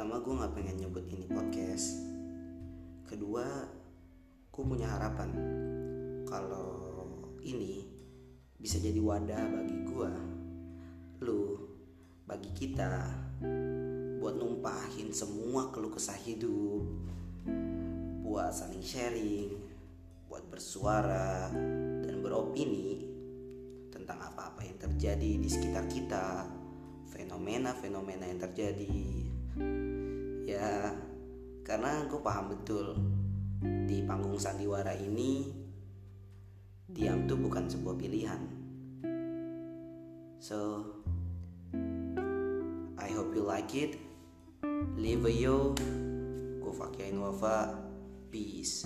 pertama gue nggak pengen nyebut ini podcast. Kedua gue punya harapan. Kalau ini bisa jadi wadah bagi gue lu bagi kita buat numpahin semua keluh kesah hidup. Buat saling sharing buat bersuara dan beropini tentang apa-apa yang terjadi di sekitar kita fenomena-fenomena yang terjadi karena gue paham betul di panggung sandiwara ini diam tuh bukan sebuah pilihan. So I hope you like it. Live yo. Go Fakiain Wafa peace